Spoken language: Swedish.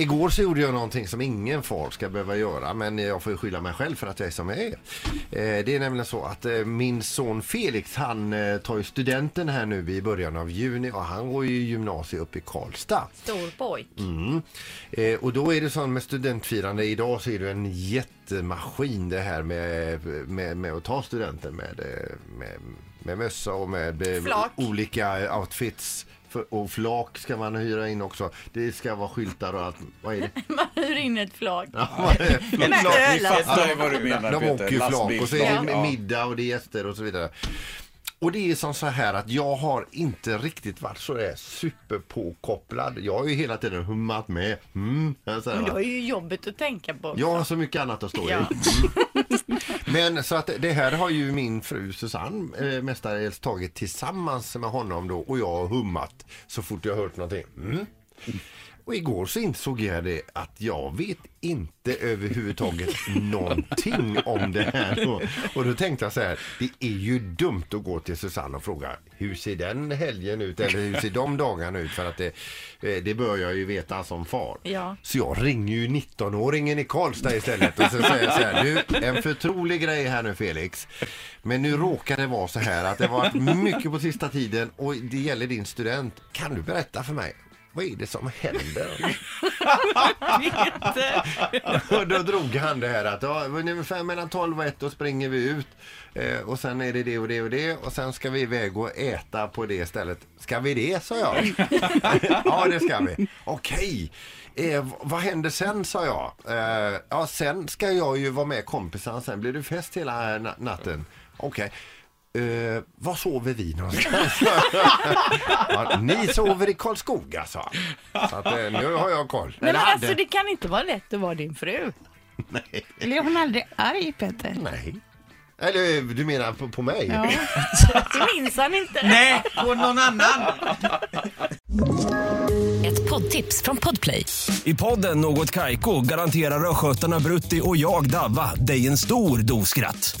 Igår så gjorde jag någonting som ingen far ska behöva göra men jag får ju skylla mig själv för att jag är som jag är. Eh, det är nämligen så att eh, min son Felix han eh, tar ju studenten här nu i början av juni och han går ju gymnasiet uppe i Karlstad. Stor pojk. Mm. Och då är det så med studentfirande idag så är det en jättemaskin det här med, med, med att ta studenten med, med, med mössa och med Flak. olika outfits. För, och flak ska man hyra in också. Det ska vara skyltar och allt. Vad är det? Man hyr in ett flak. Ja? Med Flak. Vi fattar ju vad du menar De Peter. åker ju flak och så är det middag och det är gäster och så vidare. Och det är som så här att jag har inte riktigt varit så där superpåkopplad. Jag har ju hela tiden hummat med. Mm, så här, Men du har ju jobbet att tänka på. Jag har så mycket annat att stå i. Ja. Men så att det här har ju min fru Susanne eh, mestadels tagit tillsammans med honom då och jag har hummat så fort jag har hört någonting. Mm. Och igår så insåg jag det att jag vet inte överhuvudtaget någonting om det här. Och, och då tänkte jag så här, det är ju dumt att gå till Susanne och fråga hur ser den helgen ut eller hur ser de dagarna ut för att det, eh, det bör jag ju veta som far. Ja. Så jag ringer ju 19-åringen i Karlstad istället och så säger jag så här, du, en förtrolig grej här nu Felix. Men nu råkar det vara så här att det har varit mycket på sista tiden och det gäller din student. Kan du berätta för mig? Vad är det som händer? och då drog han det här att ja, ungefär mellan 12 och 1 då springer vi ut eh, och sen är det det och det och det och sen ska vi iväg och äta på det stället. Ska vi det, sa jag. ja, det ska vi. Okej. Eh, vad händer sen, sa jag. Eh, ja, sen ska jag ju vara med kompisarna. Sen blir det fest hela na- natten. Okej. Eh, var sover vi någonstans? ja, ni sover i Karlskoga, sa han. Så att, eh, nu har jag koll. Men Eller hade. alltså det kan inte vara lätt att vara din fru. Nej. Blev hon aldrig arg Peter? Nej. Eller du menar på, på mig? Ja. Det minns han inte. Nej, på någon annan. Ett poddtips från Podplay. I podden Något Kaiko garanterar östgötarna Brutti och jag, Davva, dig en stor dos skratt.